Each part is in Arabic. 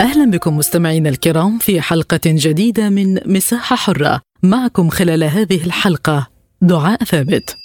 أهلا بكم مستمعينا الكرام في حلقة جديدة من مساحة حرة. معكم خلال هذه الحلقة دعاء ثابت.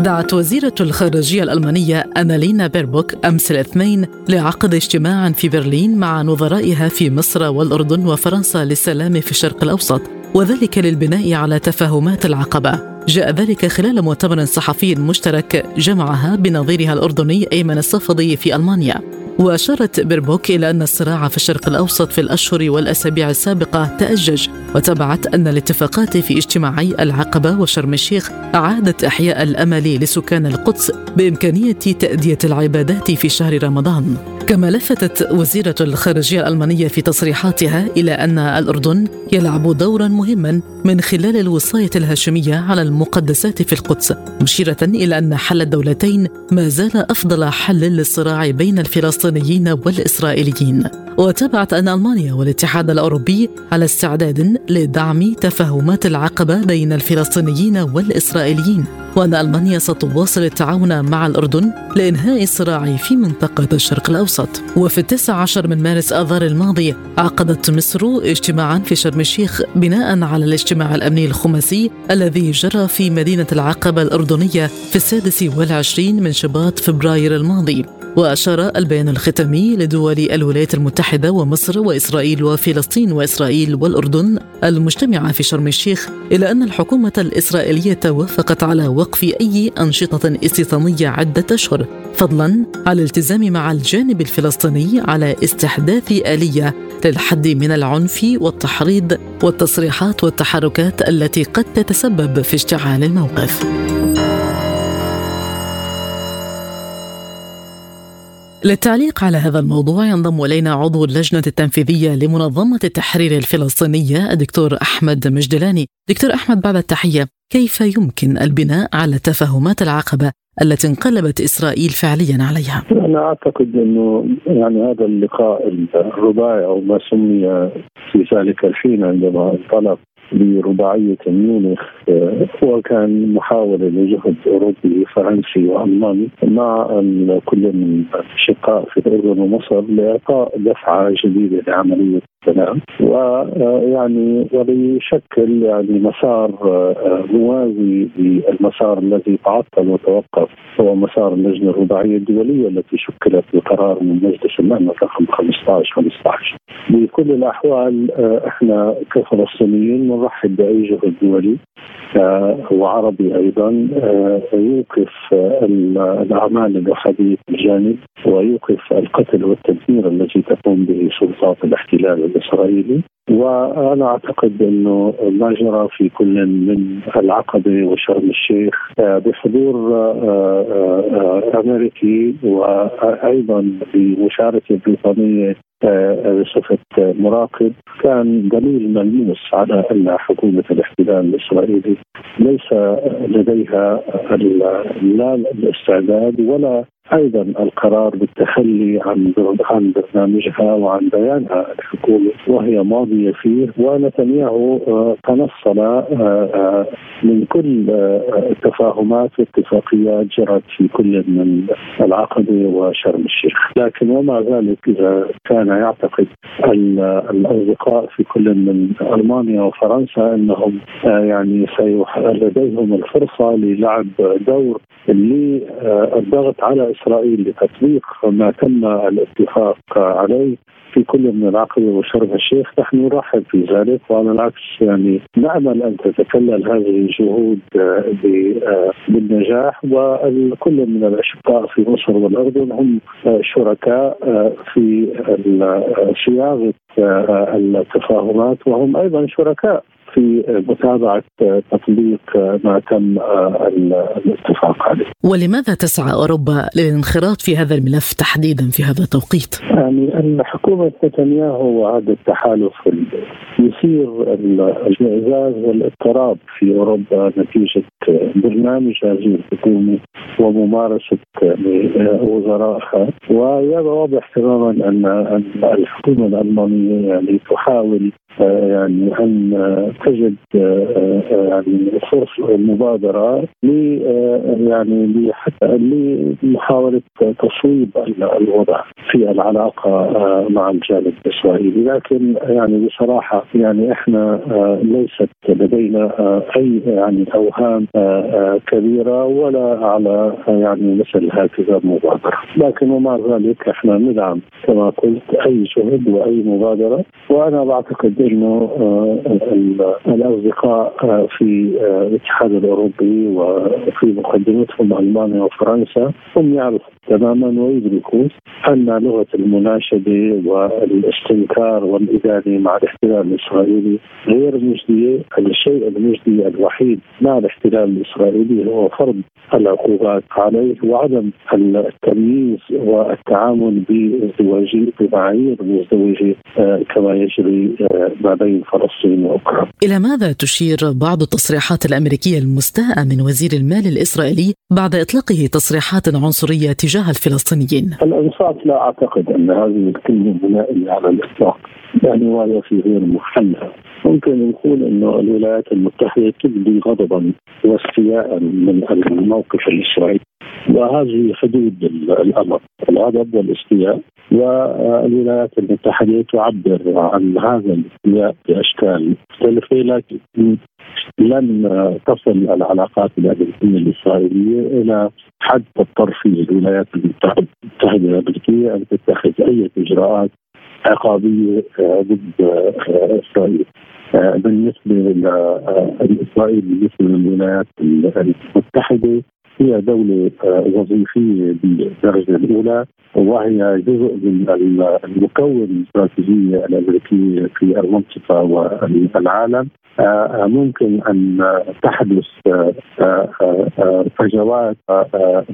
دعت وزيرة الخارجية الألمانية أنالينا بيربوك أمس الاثنين لعقد اجتماع في برلين مع نظرائها في مصر والأردن وفرنسا للسلام في الشرق الأوسط وذلك للبناء على تفاهمات العقبة. جاء ذلك خلال مؤتمر صحفي مشترك جمعها بنظيرها الأردني أيمن الصفدي في ألمانيا. وأشارت بيربوك إلى أن الصراع في الشرق الأوسط في الأشهر والأسابيع السابقة تأجج وتبعت أن الاتفاقات في اجتماعي العقبة وشرم الشيخ أعادت إحياء الأمل لسكان القدس بإمكانية تأدية العبادات في شهر رمضان. كما لفتت وزيرة الخارجية الألمانية في تصريحاتها إلى أن الأردن يلعب دورا مهما من خلال الوصاية الهاشمية على المقدسات في القدس مشيرة إلى أن حل الدولتين ما زال أفضل حل للصراع بين الفلسطينيين والإسرائيليين. وتابعت أن ألمانيا والاتحاد الأوروبي على استعداد لدعم تفاهمات العقبة بين الفلسطينيين والإسرائيليين. وأن ألمانيا ستواصل التعاون مع الأردن لإنهاء الصراع في منطقة الشرق الأوسط. وفي التاسع عشر من مارس آذار الماضي عقدت مصر اجتماعا في شرم الشيخ بناء على الاجتماع الأمني الخماسي الذي جرى في مدينة العقبة الأردنية في السادس والعشرين من شباط فبراير الماضي. وأشار البيان الختامي لدول الولايات المتحدة ومصر وإسرائيل وفلسطين وإسرائيل والأردن المجتمعة في شرم الشيخ إلى أن الحكومة الإسرائيلية وافقت على وقف أي أنشطة استيطانية عدة أشهر فضلا على الالتزام مع الجانب الفلسطيني على استحداث آلية للحد من العنف والتحريض والتصريحات والتحركات التي قد تتسبب في اشتعال الموقف. للتعليق على هذا الموضوع ينضم إلينا عضو اللجنة التنفيذية لمنظمة التحرير الفلسطينية الدكتور أحمد مجدلاني. دكتور أحمد بعد التحية، كيف يمكن البناء على تفاهمات العقبة التي انقلبت إسرائيل فعليا عليها؟ أنا أعتقد إنه يعني هذا اللقاء الرباعي أو ما سمي في ذلك الحين عندما انطلق برباعية ميونخ هو كان محاولة لجهد أوروبي فرنسي وألماني مع كل من الأشقاء في الأردن ومصر لإعطاء دفعة جديدة لعملية السلام ويعني وليشكل يعني مسار موازي للمسار الذي تعطل وتوقف هو مسار اللجنة الرباعية الدولية التي شكلت بقرار من مجلس الأمن رقم 15 15 بكل الأحوال إحنا كفلسطينيين نرحب بأي جهد دولي وعربي أيضا. يوقف الأعمال الارهابيه الجانب ويوقف القتل والتدمير الذي تقوم به سلطات الاحتلال الإسرائيلي. وأنا أعتقد إنه ما جرى في كل من العقبة وشرم الشيخ بحضور أمريكي وأيضا بمشاركة بريطانية بصفة مراقب كان دليل ملموس على أن حكومة الاحتلال الإسرائيلي ليس لديها لا الاستعداد ولا أيضا القرار بالتخلي عن عن برنامجها وعن بيانها الحكومي وهي ماضية فيه ونتنياهو تنصل من كل التفاهمات والاتفاقيات جرت في كل من العقبه وشرم الشيخ، لكن ومع ذلك إذا كان يعتقد الأصدقاء في كل من ألمانيا وفرنسا أنهم يعني لديهم الفرصة للعب دور للضغط على إسرائيل لتطبيق ما تم الاتفاق عليه في كل من العقبه وشرم الشيخ. نحن نرحب في ذلك وعلى العكس يعني نأمل أن تتكلل هذه الجهود بالنجاح. وكل من الأشقاء في مصر والاردن هم شركاء في صياغة التفاهمات وهم أيضا شركاء. في متابعة تطبيق ما تم الاتفاق عليه. ولماذا تسعى أوروبا للانخراط في هذا الملف تحديدا في هذا التوقيت؟ يعني ان حكومه نتنياهو وهذا التحالف يثير الانعزاز والاضطراب في أوروبا نتيجة برنامج هذه الحكومة وممارسة وزرائها وهذا واضح تماما أن الحكومة الألمانية يعني تحاول يعني أن تجد يعني فرص مبادرة ل يعني حتى لمحاولة تصويب الوضع في العلاقة مع الجانب الإسرائيلي. لكن يعني بصراحة يعني إحنا ليست لدينا أي يعني أوهام كبيرة ولا على يعني مثل هكذا مبادرة. لكن ومع ذلك إحنا ندعم كما قلت أي جهد وأي مبادرة. وأنا بعتقد انه الأصدقاء في الاتحاد الأوروبي وفي مقدمتهم ألمانيا وفرنسا هم يعرفوا تماما ويدركوا أن لغة المناشدة والاستنكار والادانه مع الاحتلال الإسرائيلي غير مجدية، الشيء المجدي الوحيد مع الاحتلال الإسرائيلي هو فرض العقوبات عليه وعدم التمييز والتعامل بازدواجيه بمعايير مزدوجة كما يجري ما بين فلسطين واوكرانيا. إلى ماذا تشير بعض التصريحات الأمريكية المستاءة من وزير المال الإسرائيلي بعد إطلاقه تصريحات عنصرية تجاه الفلسطينيين؟ الانصاف لا أعتقد أن هذه الكلمة بنائيه على الإطلاق يعني وهي في غير محلها ممكن نقول إنه الولايات المتحدة تبدي غضبا واستياء من الموقف الإسرائيلي وهذه حدود الأمر الغضب والاستياء والولايات المتحدة تعبر عن هذا الاستياء بأشكال مختلفة لكن لن تصل العلاقات الأمريكية الإسرائيلية إلى حد تضطر فيه الولايات المتحدة الأمريكية أن تتخذ أي إجراءات عقابية ضد إسرائيل. بالنسبة لاسرائيل بالنسبة للولايات المتحدة هي دولة وظيفية بالدرجة الأولى وهي جزء من المكون الاستراتيجية الأمريكية في المنطقة والعالم. ممكن أن تحدث فجوات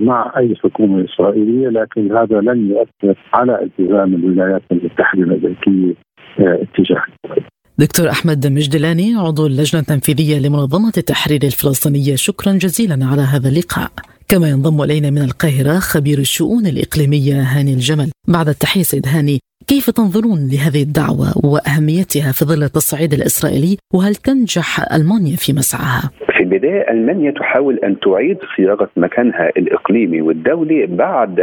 مع أي حكومة إسرائيلية لكن هذا لن يؤثر على التزام الولايات المتحدة الأمريكية اتجاه دكتور أحمد مجدلاني عضو اللجنة التنفيذية لمنظمة التحرير الفلسطينية. شكرا جزيلا على هذا اللقاء. كما ينضم إلينا من القاهرة خبير الشؤون الإقليمية هاني الجمل. بعد التحية سيد هاني كيف تنظرون لهذه الدعوة وأهميتها في ظل التصعيد الإسرائيلي؟ وهل تنجح ألمانيا في مسعاها؟ في البداية ألمانيا تحاول أن تعيد صياغة مكانها الإقليمي والدولي بعد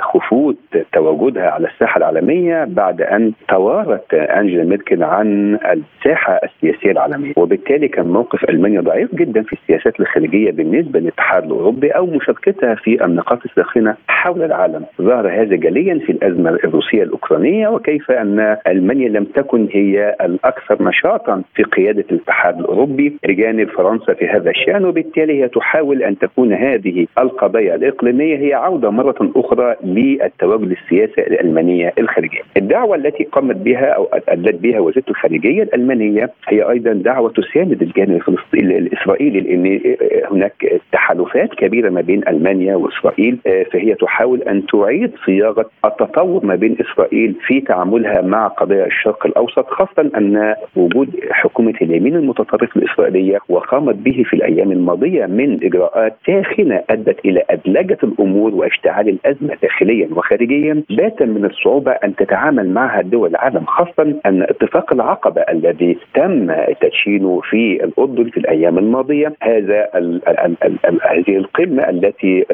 خفوت تواجدها على الساحة العالمية بعد أن توارت أنجلا ميركل عن الساحة السياسية العالمية. وبالتالي كان موقف ألمانيا ضعيف جدا في السياسات الخارجية بالنسبة للاتحاد الأوروبي أو مشاركتها في النقاط الساخنة حول العالم ظهر هذا جليا في الأزمة الروسية الأوكرانية وكيف أن ألمانيا لم تكن هي الأكثر نشاطا في قيادة الاتحاد الأوروبي بجانب فرنسا في هذا الشأن وبالتالي هي تحاول أن تكون هذه القضايا الإقليمية هي عودة مرة أخرى للتواجد السياسة الألمانية الخارجية. الدعوة التي قامت بها أو أدلت بها وزاره الخارجية الألمانية هي أيضا دعوة تساند الجانب الإسرائيلي لأن هناك تحالفات كبيرة ما بين ألمانيا وإسرائيل فهي تحاول أن تعيد صياغة التطور ما بين إسرائيل في تعاملها مع قضايا الشرق الأوسط خاصة أن وجود حكومة اليمين المتطرف الإسرائيلية وقامت به في الأيام الماضية من إجراءات ساخنه أدت إلى أدلجة الأمور واشتعال الأزمة داخليا وخارجيا بات من الصعوبة أن تتعامل معها دول العالم خاصة أن اتفاق العقبة الذي تم تدشينه في الأردن في الأيام الماضية هذا هذه القمة التي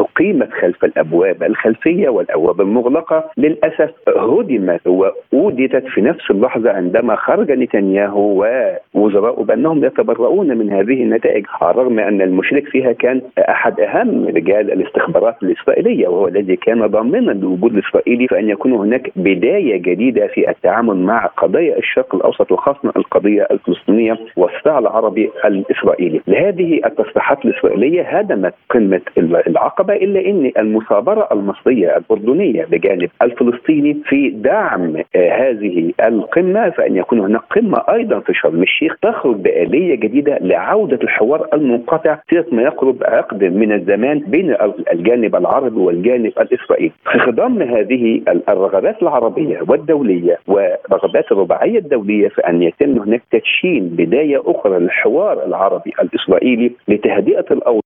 أقيمت خلف الأبواب الخلفية والأبواب المغلقة للأسف هدمت واودتت في نفس اللحظة عندما خرج نتنياهو ووزراءه بأنهم يتبرؤون من هذه النتائج على الرغم أن المشرك فيها كان أحد أهم رجال الاستخبارات الإسرائيلية وهو الذي كان ضامنا للوجود الإسرائيلي فان يكون هناك بداية جديدة في التعامل مع قضايا الشرق الأوسط وخاصة القضية الفلسطينية والصراع العربي الإسرائيلي. لهذه التصريحات الإسرائيلية هدمت قمة العقبة إلا إن المثابرة المصرية الأردنية بجانب الفلسطيني في دعم هذه القمة فإن يكون هناك قمة أيضا في شرم الشيخ تخرج بآلية جديدة لعودة الحوار المنقطع سيره ما يقرب عقد من الزمان بين الجانب العربي والجانب الإسرائيلي. في خضم هذه الرغبات العربية والدولية ورغبات الرباعية الدولية في ان يتم هناك تدشين بداية أخرى للحوار العربي الإسرائيلي لتهدئة الأوضاع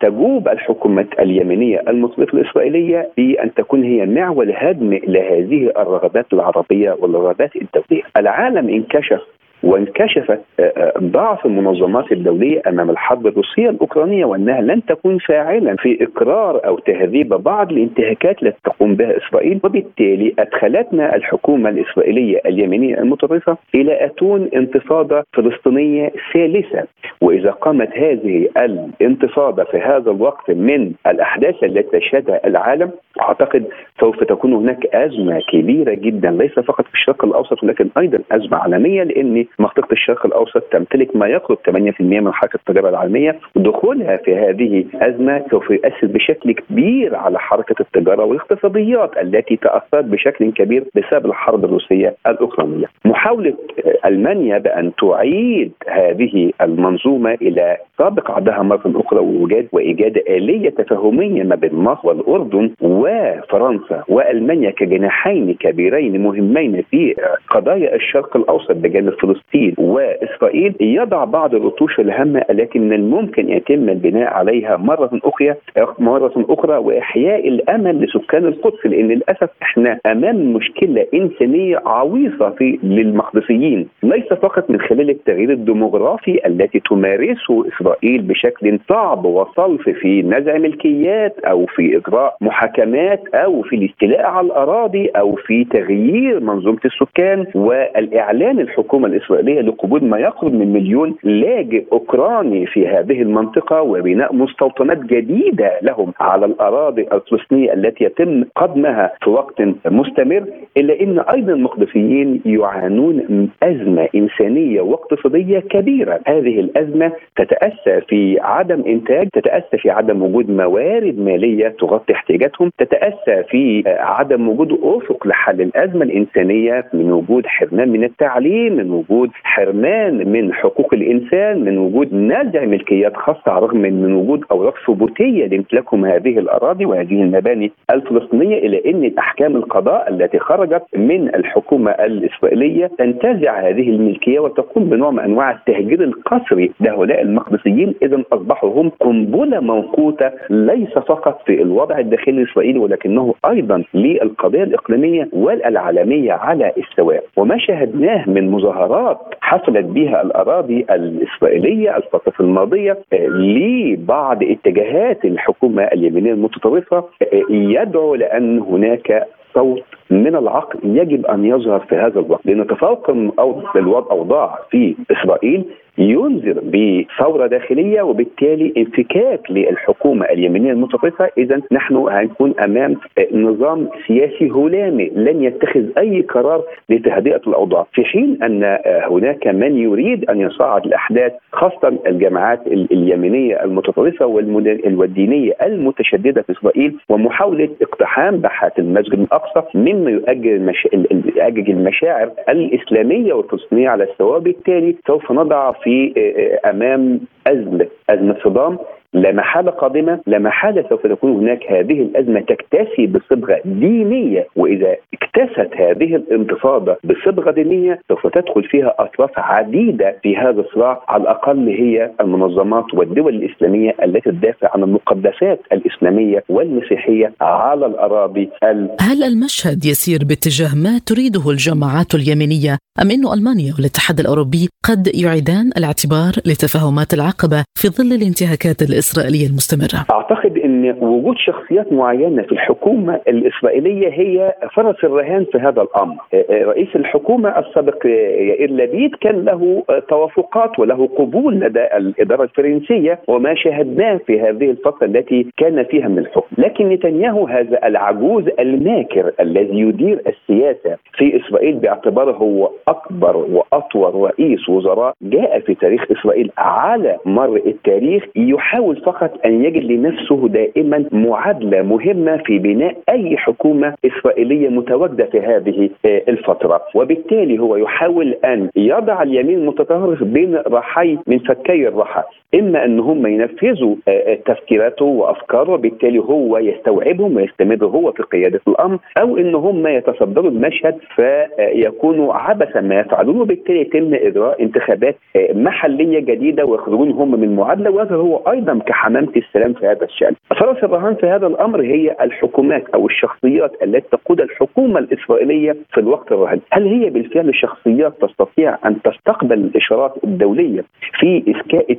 تجوب الحكومة اليمنيه المطلقه الإسرائيلية بان تكون هي معول هدم لهذه الرغبات العربية والرغبات الدولية. العالم انكشف وانكشفت آه، آه، ضعف المنظمات الدولية أمام الحرب الروسية الأوكرانية وأنها لن تكون فاعلا في إقرار أو تهذيب بعض الانتهاكات التي تقوم بها إسرائيل. وبالتالي أدخلتنا الحكومة الإسرائيلية اليمنيه المتطرفة إلى أتون انتفاضة فلسطينية ثالثة. وإذا قامت هذه الانتفاضة في هذا الوقت من الأحداث التي تشهدها العالم أعتقد سوف تكون هناك أزمة كبيرة جدا ليس فقط في الشرق الأوسط ولكن أيضا أزمة عالمية لأن منطقة الشرق الأوسط تمتلك ما يقرب 8% من حركة التجارة العالمية ودخولها في هذه ازمه سوف يؤثر بشكل كبير على حركة التجارة والاقتصاديات التي تأثرت بشكل كبير بسبب الحرب الروسية الأوكرانية. محاولة ألمانيا بأن تعيد هذه المنظومة إلى سابق عهدها مرة أخرى وايجاد وإيجاد آلية تفاهمية ما بين مصر والأردن وفرنسا وألمانيا كجناحين كبيرين مهمين في قضايا الشرق الأوسط بجانب فلسطين وإسرائيل يضع بعض الرتوش الهامة التي من الممكن يتم البناء عليها مرة أخرى مرة أخرى وإحياء الأمل لسكان القدس لأن للأسف إحنا أمام مشكلة إنسانية عويصة في للمقدسيين. ليس فقط من خلال التغيير الديموغرافي التي تمارسه إسرائيل بشكل صعب وصلف في نزع ملكيات أو في إجراء محاكمات أو في الاستيلاء على الأراضي أو في تغيير منظومة السكان والإعلان الحكومة الإسرائيلية لقبول ما يقرب من مليون لاجئ أوكراني في هذه المنطقة وبناء مستوطنات جديدة لهم على الأراضي الفلسطينية التي يتم قدمها في وقت مستمر إلا إن أيضا المقدسيين يعانون من أزمة إنسانية واقتصادية كبيرة، هذه الأزمة تتأسى في عدم إنتاج، تتأسى في عدم وجود موارد مالية تغطي احتياجاتهم، تتأسى في عدم وجود أفق لحل الأزمة الإنسانية من وجود حرمان من التعليم، من وجود حرمان من حقوق الإنسان، من وجود نزع ملكيات خاصة رغم من وجود أوراق ثبوتية لامتلاكهم هذه الأراضي وهذه المباني الفلسطينية إلى أن أحكام القضاء التي خرجت من الحكومة الإسرائيلية تنتزع هذه الملكية وتقوم بنوع من أنواع التهجير القسري لهؤلاء المقدسيين. اذا اصبحوا هم قنبلة موقوتة ليس فقط في الوضع الداخلي الإسرائيلي ولكنه أيضا للقضية الإقليمية والعالمية على السواء وما شاهدناه من مظاهرات حصلت بها الأراضي الإسرائيلية الفترة الماضية لبعض اتجاهات الحكومة اليمينية المتطرفة يدعو لأن هناك صوت من العقل يجب أن يظهر في هذا الوقت. لأن تفوق الاوضاع في إسرائيل ينذر بثورة داخلية وبالتالي انفكاك للحكومة اليمينية المتطرفة. اذا نحن هنكون أمام نظام سياسي هلامي لن يتخذ أي قرار لتهدئة الأوضاع. في حين أن هناك من يريد أن يصعد الأحداث خاصة الجماعات اليمينية المتطرفة والدينية المتشددة في إسرائيل ومحاولة اقتحام باحات المسجد الأقصى مما يؤجج المشا... المشاعر الإسلامية والفلسطينية على السواء بالتالي سوف نضع في أمام أزمة أزمة صدام لا محالة قادمة لا محالة سوف تكون هناك. هذه الأزمة تكتسي بصبغة دينية وإذا اكتست هذه الانتفاضه بصبغة دينية سوف تدخل فيها أطراف عديدة في هذا الصراع على الأقل هي المنظمات والدول الإسلامية التي تدافع عن المقدسات الإسلامية والمسيحية على الأراضي ال... هل المشهد يسير باتجاه ما تريده الجماعات اليمينية أم انه ألمانيا والاتحاد الأوروبي قد يعيدان الاعتبار لتفاهمات العقبة في ظل الانتهاكات الإسرائيلية المستمرة؟ أعتقد إن وجود شخصيات معينة في الحكومة الإسرائيلية هي فرس الرهان في هذا الأمر. رئيس الحكومة السابق يائير لبيد كان له توافقات وله قبول لدى الإدارة الفرنسية وما شاهدناه في هذه الفترة التي كان فيها من الحكم لكن نتنياهو هذا العجوز الماكر الذي يدير السياسة في إسرائيل باعتباره هو أكبر وأطول رئيس وزراء جاء في تاريخ إسرائيل على مر التاريخ يحاول فقط أن يجد لنفسه دائما معادلة مهمة في بناء أي حكومة إسرائيلية متواجدة في هذه آه، الفترة. وبالتالي هو يحاول أن يضع اليمين المتطرف بين رحي من فكي الرحى إما ان هم ينفذوا آه، آه، تفكيراته وأفكاره وبالتالي هو يستوعبهم ويستمر هو في قيادة الأمر أو ان هم يتصدروا المشهد فيكونوا عبثا ما يفعلون وبالتالي يتم إجراء انتخابات محلية جديدة ويخرجون هم من معادلة وهذا هو أيضا كحمامة السلام في هذا الشأن. فرس الرهان في هذا الأمر هي الحكومات أو الشخصيات التي تقود الحكومة الإسرائيلية في الوقت الراهن، هل هي بالفعل شخصيات تستطيع أن تستقبل الإشارات الدولية في اسكاء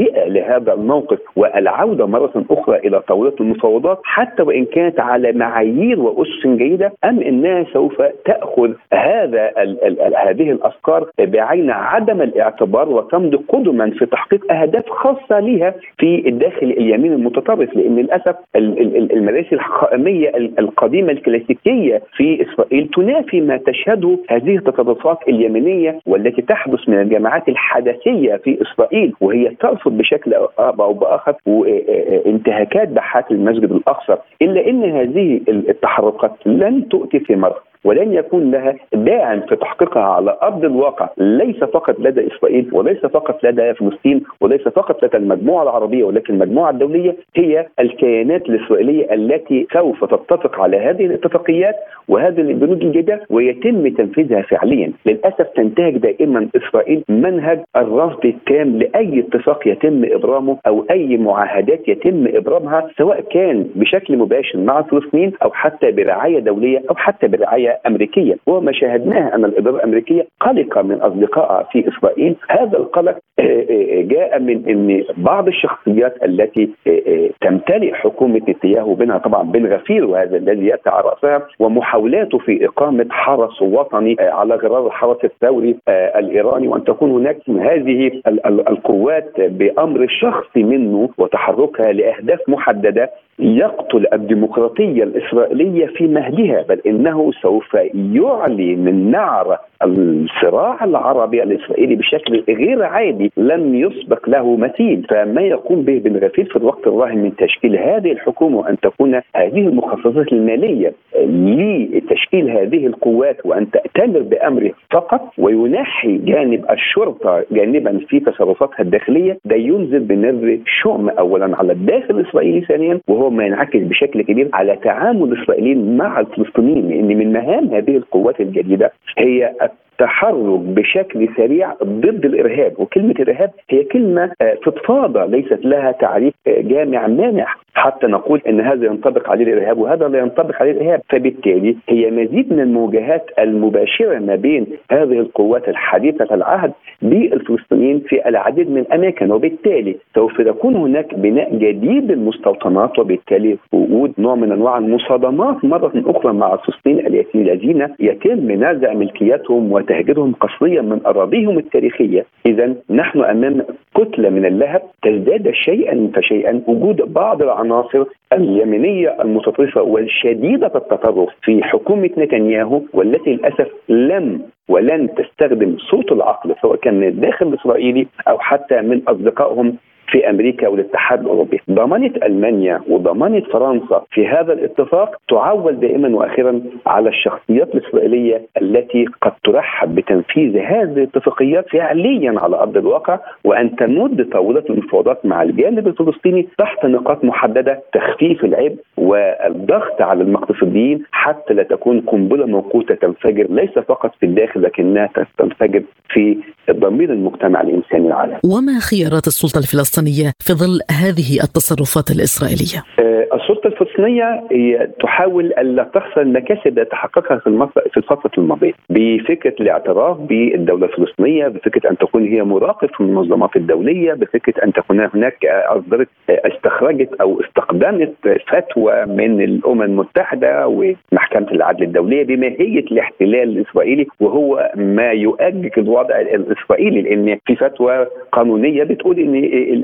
التهدئه لهذا الموقف والعودة مرة أخرى إلى طاوله المفاوضات حتى وإن كانت على معايير وأسس جيدة أم إنها سوف تأخذ هذا ال ال ال هذه الأفكار بعين عدم الاعتبار وتمضي قدما في تحقيق أهداف خاصة لها في الداخل اليمين المتطرف لأن للأسف المدارس القائميه القديمة الكلاسيكية في إسرائيل تنافي ما تشهده هذه التطرفات اليمينية والتي تحدث من الجامعات الحدثيه في إسرائيل وهي ترفض بشكل أو بآخر انتهاكات بحات المسجد الأقصى إلا إن هذه التحركات لن تؤتي ثمارها ولن يكون لها داعم في تحقيقها على أرض الواقع. ليس فقط لدى إسرائيل وليس فقط لدى فلسطين وليس فقط لدى المجموعة العربية ولكن المجموعة الدولية هي الكيانات الإسرائيلية التي سوف تتفق على هذه الاتفاقيات وهذه البنود الجديدة ويتم تنفيذها فعليا، للأسف تنتهج دائما إسرائيل منهج الرفض التام لأي اتفاق يتم ابرامه أو أي معاهدات يتم ابرامها سواء كان بشكل مباشر مع فلسطين أو حتى برعاية دولية أو حتى برعاية امريكيه وما شاهدناه أن الاداره الأمريكية قلقة من اصدقائها في إسرائيل. هذا القلق آه، آه، جاء من إن بعض الشخصيات التي آه، تمتلئ حكومة نتنياهو بينها طبعا بن غفير وهذا الذي ياتي على رأسها ومحاولاته في إقامة حرس وطني على غرار الحرس الثوري الإيراني وأن تكون هناك هذه القوات بأمر شخصي منه وتحركها لأهداف محددة يقتل الديمقراطية الإسرائيلية في مهدها بل إنه سوف يعلي من نعره الصراع العربي الإسرائيلي بشكل غير عادي. لم يسبق له مثيل. فما يقوم به بن غفير في الوقت الراهن من تشكيل هذه الحكومة وأن تكون هذه المخصصات المالية لتشكيل هذه القوات وأن تأتمر بأمره فقط وينحي جانب الشرطة جانبا في تصرفاتها الداخلية. ده ينزل بنذر شؤم اولا على الداخل الإسرائيلي ثانيا وهو ما ينعكس بشكل كبير على تعامل الإسرائيليين مع الفلسطينيين لأن من مهام هذه القوات الجديدة هي التحرك بشكل سريع ضد الإرهاب وكلمة إرهاب هي كلمة آه، فضفاضه ليست لها تعريف آه، جامع مانع. حتى نقول إن هذا ينطبق عليه الإرهاب وهذا لا ينطبق عليه الإرهاب. فبالتالي هي مزيد من المواجهات المباشرة ما بين هذه القوات الحديثة العهد بالفلسطينيين في العديد من الاماكن وبالتالي سوف يكون هناك بناء جديد للمستوطنات وبالتالي وجود نوع من أنواع المصادمات مرة أخرى مع الفلسطينيين الذين يتم نزع ملكيتهم وتهجيرهم قسريا من أراضيهم التاريخية. اذا نحن أمام كتلة من اللهب تزداد شيئا فشيئا. وجود بعض العناصر اليمينية المتطرفة والشديدة التطرف في حكومة نتنياهو والتي للأسف لم ولن تستخدم صوت العقل سواء كان من الداخل الإسرائيلي أو حتى من أصدقائهم في أمريكا والاتحاد الأوروبي، ضمانة ألمانيا وضمانة فرنسا في هذا الاتفاق تعول دائما وأخيرا على الشخصيات الإسرائيلية التي قد ترحب بتنفيذ هذه الاتفاقيات فعليا على أرض الواقع وأن تمد طاولة المفاوضات مع الجانب الفلسطيني تحت نقاط محددة تخفيف العبء والضغط على المقتصديين حتى لا تكون قنبلة موقوتة تنفجر ليس فقط في الداخل لكنها تنفجر في ضمير المجتمع الإنساني العالمي. وما خيارات السلطة الفلسطينية في ظل هذه التصرفات الإسرائيلية؟ آه، السلطة الفلسطينية هي تحاول ألا تخسر المكاسب التي تحققها في في الفترة الماضية بفكرة الاعتراف بالدولة الفلسطينية بفكرة أن تكون هي مراقب في المنظمات الدولية بفكرة أن تكون هناك أصدرت استخرجت أو استخدمت فتوى من الأمم المتحدة ومحكمة العدل الدولية بماهية الاحتلال الإسرائيلي وهو ما يؤجج الوضع الإسرائيلي لأن في فتوى قانونية بتقول إن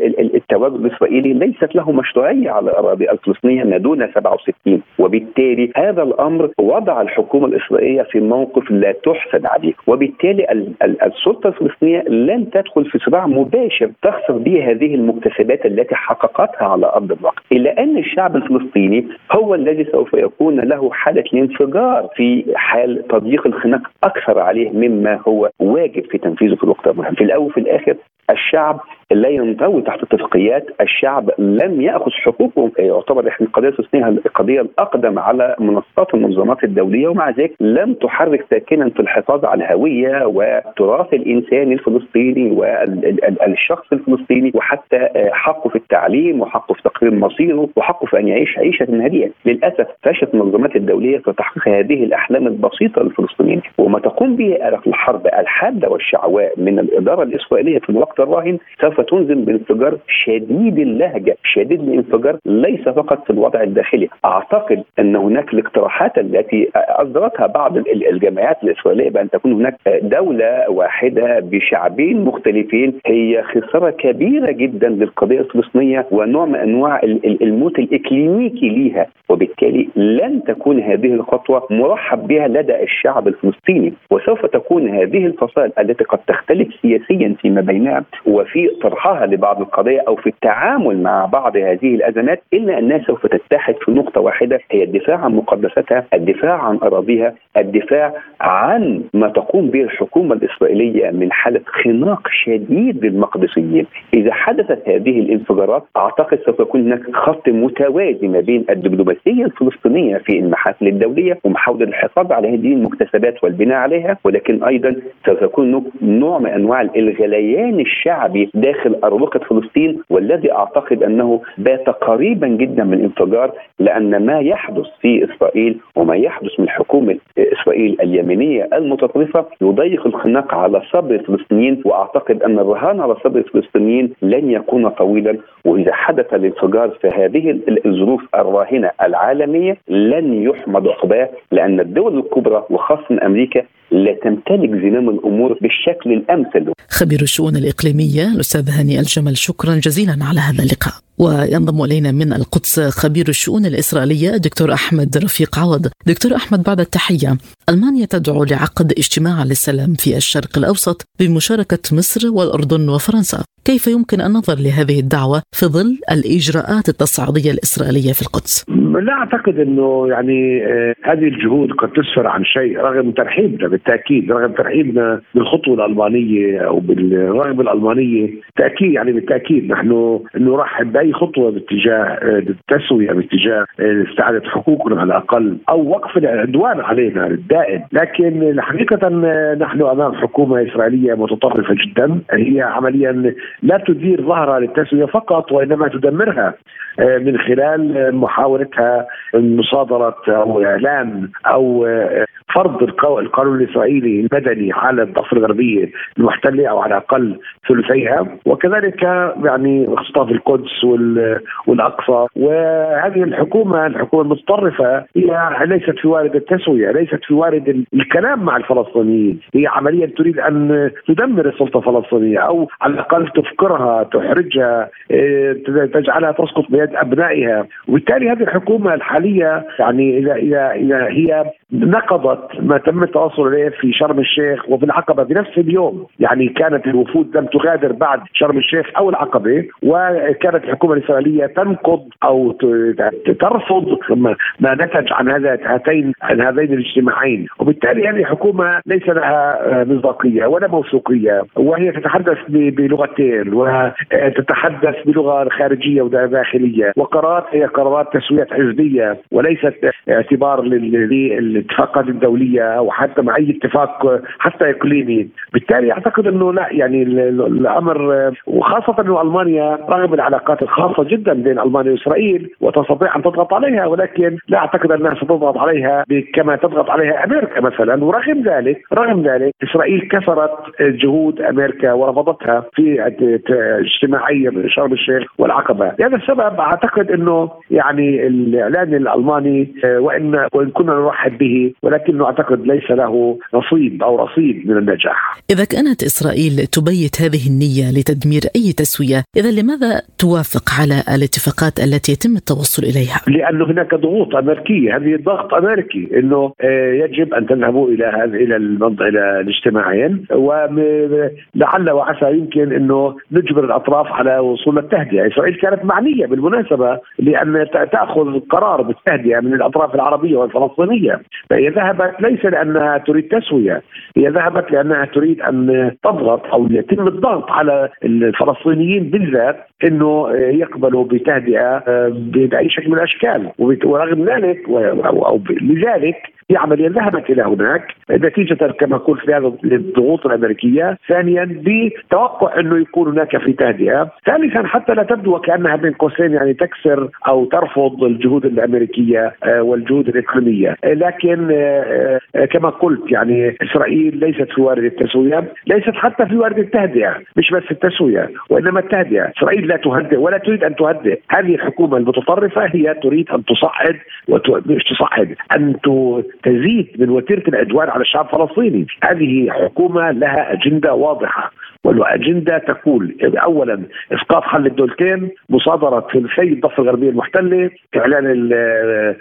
التواجد الإسرائيلي ليست له مشروعية على الاراضي الفلسطينية ما دون 67 وبالتالي هذا الأمر وضع الحكومة الإسرائيلية في موقف لا تحسد عليه. وبالتالي السلطة الفلسطينية لن تدخل في صراع مباشر تخسر به هذه المكتسبات التي حققتها على أرض الواقع. إلا أن الشعب الفلسطيني هو الذي سوف يكون له حالة الانفجار في حال تضييق الخناق أكثر عليه مما هو واجب في تنفيذه في الوقت المهم في الأول وفي الآخر الشعب لا ينضوي تحت اتفاقيات الشعب لم يأخذ حقوقه يعتبر إحنا القضية الفلسطينيه القضية الأقدم على منصات المنظمات الدولية ومع ذلك لم تحرك ساكنا في الحفاظ على الهوية والتراث الانساني الفلسطيني والشخص الفلسطيني وحتى حقه في التعليم وحقه في تقرير مصيره وحقه في أن يعيش عيشة هادئه للأسف فشلت المنظمات الدولية في تحقيق هذه الأحلام البسيطة للفلسطينيين. وما تقوم به الحرب الحادة والشعواء من الإدارة الإسرائيلية في الوقت الراهن سوف تنزل بانفجار شديد اللهجة شديد الانفجار ليس فقط في الوضع الداخلي. أعتقد أن هناك الاقتراحات التي أصدرتها بعض الجمعيات الإسرائيلية بأن تكون هناك دولة واحدة بشعبين مختلفين هي خسارة كبيرة جدا للقضية الفلسطينية ونوع من أنواع الموت الاكلينيكي ليها. وبالتالي لن تكون هذه الخطوة مرحب بها لدى الشعب الفلسطيني. وسوف تكون هذه الفصائل التي قد تختلف سياسيا فيما بينها وفي طرحها لبعض القضايا أو في التعامل مع بعض هذه الأزمات إلا أنها سوف تتحد في نقطة واحدة هي الدفاع عن مقدساتها، الدفاع عن أراضيها، الدفاع عن ما تقوم به الحكومة الإسرائيلية من حاله خناق شديد للمقدسيين، إذا حدثت هذه الانفجارات أعتقد سوف يكون هناك خط متوازي ما بين الدبلوماسية الفلسطينية في المحافل الدوليه ومحاولة الحفاظ على هذه المكتسبات والبناء عليها ولكن أيضا سوف يكون نوع من أنواع الغليان الشعبي داخل اروقه فلسطين والذي أعتقد أنه بات قريبا جدا من انفجار لأن ما يحدث في إسرائيل وما يحدث من حكومة إسرائيل اليمينية المتطرفة يضيق الخناق على صبر الفلسطينيين وأعتقد أن الرهان على صبر الفلسطينيين لن يكون طويلا وإذا حدث الانفجار في هذه الظروف الراهنة العالمية لن يحمد عقباه لأن الدول الكبرى وخاصة أمريكا لا تمتلك زمام الأمور بالشكل الأمثل. خبير الشؤون الإقليمية الأستاذ هاني الجمل شكرا جزيلا على هذا اللقاء. وينضم إلينا من القدس خبير الشؤون الإسرائيلية دكتور أحمد رفيق عوض. دكتور أحمد بعد التحية، ألمانيا تدعو لعقد اجتماع للسلام في الشرق الأوسط بمشاركة مصر والأردن وفرنسا. كيف يمكن النظر لهذه الدعوة في ظل الإجراءات التصعيديه الإسرائيلية في القدس؟ لا أعتقد إنه يعني هذه الجهود قد تسفر عن شيء رغم ترحيبنا بالتأكيد رغم ترحيبنا بالخطوة الألمانية أو بالرغبه الألمانية تأكيد يعني بالتأكيد نحن نرحب باي خطوة باتجاه التسويه باتجاه استعادة حقوقنا على الأقل أو وقف العدوان علينا الدائم. لكن حقيقة نحن أمام حكومة إسرائيلية متطرفة جدا. هي عمليا لا تدير ظهرها للتسوية فقط وإنما تدمرها من خلال محاولتها مصادرة أو إعلان أو فرض القانون الإسرائيلي المدني على الضفة الغربية المحتلة أو على الأقل ثلثيها وكذلك يعني اختطاف القدس والأقصى. وهذه الحكومة الحكومة المتطرفة هي ليست في وارد التسوية ليست في وارد الكلام مع الفلسطينيين. هي عمليا تريد أن تدمر السلطة الفلسطينية أو على الأقل تفقرها تحرجها تجعلها تسقط بيد أبنائها. وبالتالي هذه الحكومة الحالية يعني اذا اذا إذا هي نقضت ما تم التواصل اليه في شرم الشيخ وفي العقبة بنفس اليوم. يعني كانت الوفود لم تغادر بعد شرم الشيخ أو العقبة وكانت الحكومة الإسرائيلية تنقض أو ترفض ما نتج عن هذا هاتين عن هذين الاجتماعين. وبالتالي هذه حكومه ليس لها مصداقية ولا موثوقية وهي تتحدث بلغتين وتتحدث بلغة خارجية وداخلية وقرارات هي قرارات تسوية حزبية وليست اعتبار للاتفاقات الدولية. أو حتى مع أي اتفاق حتى إقليمي، بالتالي أعتقد إنه لا يعني الأمر وخاصة إنه ألمانيا رغم العلاقات خاصه جدا بين ألمانيا وإسرائيل وتستطيع أن تضغط عليها ولكن لا أعتقد أنها ستضغط عليها كما تضغط عليها أمريكا مثلا. ورغم ذلك رغم ذلك إسرائيل كسرت جهود أمريكا ورفضتها في اجتماعيه شرم الشيخ والعقبة، لهذا السبب أعتقد إنه يعني الإعلان الألماني آه، وان وإن كنا نرحب به ولكنه أعتقد ليس له نصيب أو رصيد من النجاح. إذا كانت إسرائيل تبيت هذه النية لتدمير أي تسوية، إذا لماذا توافق على الاتفاقات التي يتم التوصل إليها؟ لأنه هناك ضغوط أمريكية، هذه ضغط أمريكي إنه آه، يجب أن تذهبوا إلى هذا إلى المنطقة إلى الاجتماعين ولعل وعسى يمكن إنه نجبر الأطراف على وصول التهدئة، إسرائيل كانت معنية بالمناسبة لأن تأخذ قرار بالتهدئة من الأطراف العربية والفلسطينية، فهي ذهبت ليس لأنها تريد تسوية، هي ذهبت لأنها تريد أن تضغط أو يتم الضغط على الفلسطينيين بالذات إنه يقبلوا بتهدئة آه، بأي شكل من الأشكال. ورغم ذلك أو لذلك في عمليه ذهبت إلى هناك نتيجة كما قلت الضغوط الأمريكية، ثانيا بتوقع أنه يكون هناك في تهدئه، ثالثا حتى لا تبدو وكأنها بين قوسين يعني تكسر أو ترفض الجهود الأمريكية آه، والجهود الإقليمية، لكن آه، آه، كما قلت يعني إسرائيل ليست في وارد التسوية، ليست حتى في وارد التهدئة، مش بس التسوية وإنما التهدئة، إسرائيل لا تهدئ ولا تريد أن تهدئ، هذه الحكومة المتطرفة هي تريد أن تصعد مش تصعد أن تزيد من وتيرة العدوان على الشعب الفلسطيني، هذه حكومة لها أجندة واضحة والاجنده تقول اولا إسقاط حل الدولتين، مصادرة ثلثي الضفة الغربية المحتلة، إعلان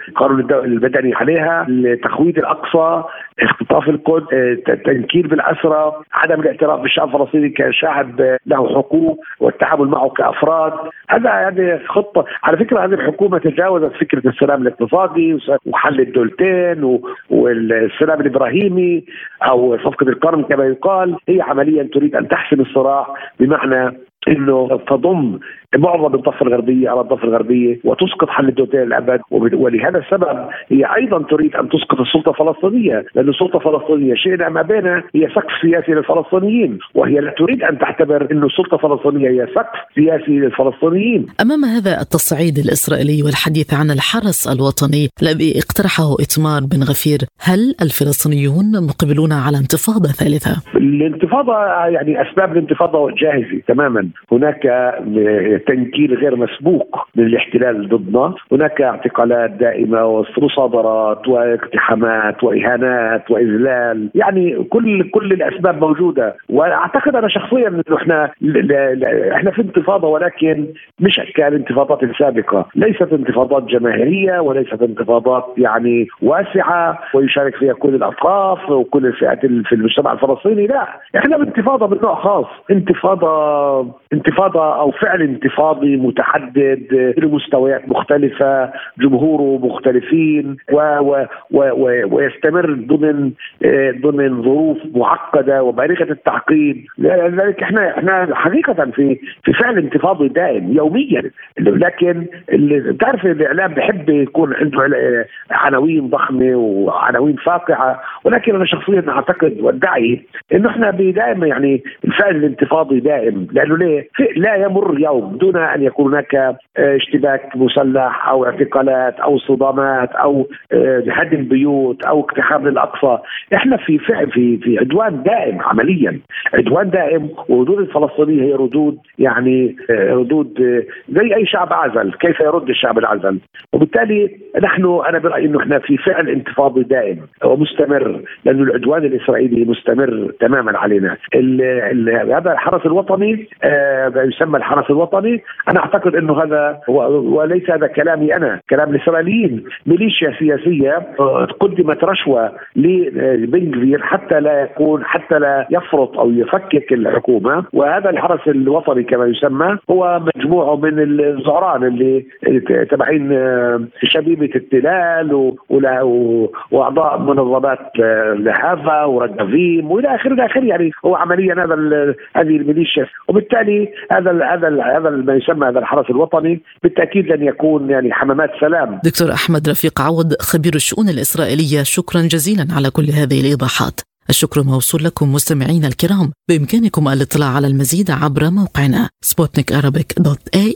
القانون المدني عليها، تخويد الأقصى، اختطاف القدس، التنكيل بالاسرى، عدم الاعتراف بالشعب الفلسطيني كشعب له حقوق والتعامل معه كأفراد، هذا هذه خطة، على فكرة هذه الحكومة تجاوزت فكرة السلام الاقتصادي وحل الدولتين والسلام الإبراهيمي أو صفقة القرن كما يقال، هي عمليا تريد أن تحسم الصراع بمعنى إنه تضم معظم الضفة الغربية على الضفة الغربية وتسقط حل الدولتين الأبد. ولهذا السبب هي أيضا تريد أن تسقط السلطة الفلسطينية لأن السلطة الفلسطينية شئنا ما بينها هي سقف سياسي للفلسطينيين وهي لا تريد أن تعتبر انه السلطة الفلسطينية هي سقف سياسي للفلسطينيين. أمام هذا التصعيد الإسرائيلي والحديث عن الحرس الوطني الذي اقترحه إتمار بن غفير هل الفلسطينيون مقبلون على انتفاضة ثالثة؟ الانتفاضة يعني أسباب الانتفاضة جاهزة تماما. هناك تنكيل غير مسبوق للاحتلال ضدنا. هناك اعتقالات دائمة ومصادرات واقتحامات وإهانات وإذلال. يعني كل كل الأسباب موجودة. وأعتقد أنا شخصيا أنه إحنا إحنا في انتفاضة ولكن مش كالانتفاضات السابقة ليست انتفاضات جماهيرية وليست انتفاضات يعني واسعة ويشارك فيها كل الأطراف وكل الفئات في المجتمع الفلسطيني. لا إحنا بانتفاضة من نوع خاص. انتفاضة انتفاضة أو فعل انتفاضي متحدد له مستويات مختلفة جمهوره مختلفين و و و و ويستمر ضمن ضمن ظروف معقدة وبالغة التعقيد. لذلك إحنا إحنا حقيقة في في فعل انتفاضي دائم يوميا. لكن بتعرف الإعلام بحب يكون عنده عناوين ضخمة وعناوين فاقعة. ولكن أنا شخصيا أعتقد وادعي إنه إحنا دائما يعني الفعل الانتفاضي دائم. لأنه ليه؟ لا يمر يوم دون أن يكون هناك آه، اشتباك مسلح أو اعتقالات أو صدامات أو آه، هدم بيوت أو اقتحام للأقصى، إحنا في في في عدوان دائم عمليا، عدوان دائم وردود الفلسطينية هي ردود يعني آه، ردود زي أي شعب عزل، كيف يرد الشعب العزل؟ وبالتالي نحن أنا برأيي إنه إحنا في فعل انتفاضي دائم ومستمر لأنه العدوان الإسرائيلي مستمر تماما علينا. هذا الحرس الوطني يسمى الحرس الوطني أنا أعتقد إنه هذا وليس هذا كلامي أنا. كلام الإسرائيليين. ميليشيا سياسية قدمت رشوة لبنجفير حتى لا يكون حتى لا يفرط أو يفكك الحكومة. وهذا الحرس الوطني كما يسمى هو مجموعة من الزعران اللي تبعين شبيبة التلال وأعضاء منظمات لهافا ورقافيم وإلى آخره إلى آخره. يعني هو عمليا هذا هذه الميليشيا. وبالتالي هذا هذا هذا ما يسمى هذا الحرس الوطني بالتأكيد لن يكون يعني حمامات سلام. دكتور أحمد رفيق عوض خبير الشؤون الإسرائيلية شكرا جزيلا على كل هذه الإيضاحات. الشكر موصول لكم مستمعينا الكرام بإمكانكم الاطلاع على المزيد عبر موقعنا سبوتنيك دوت إي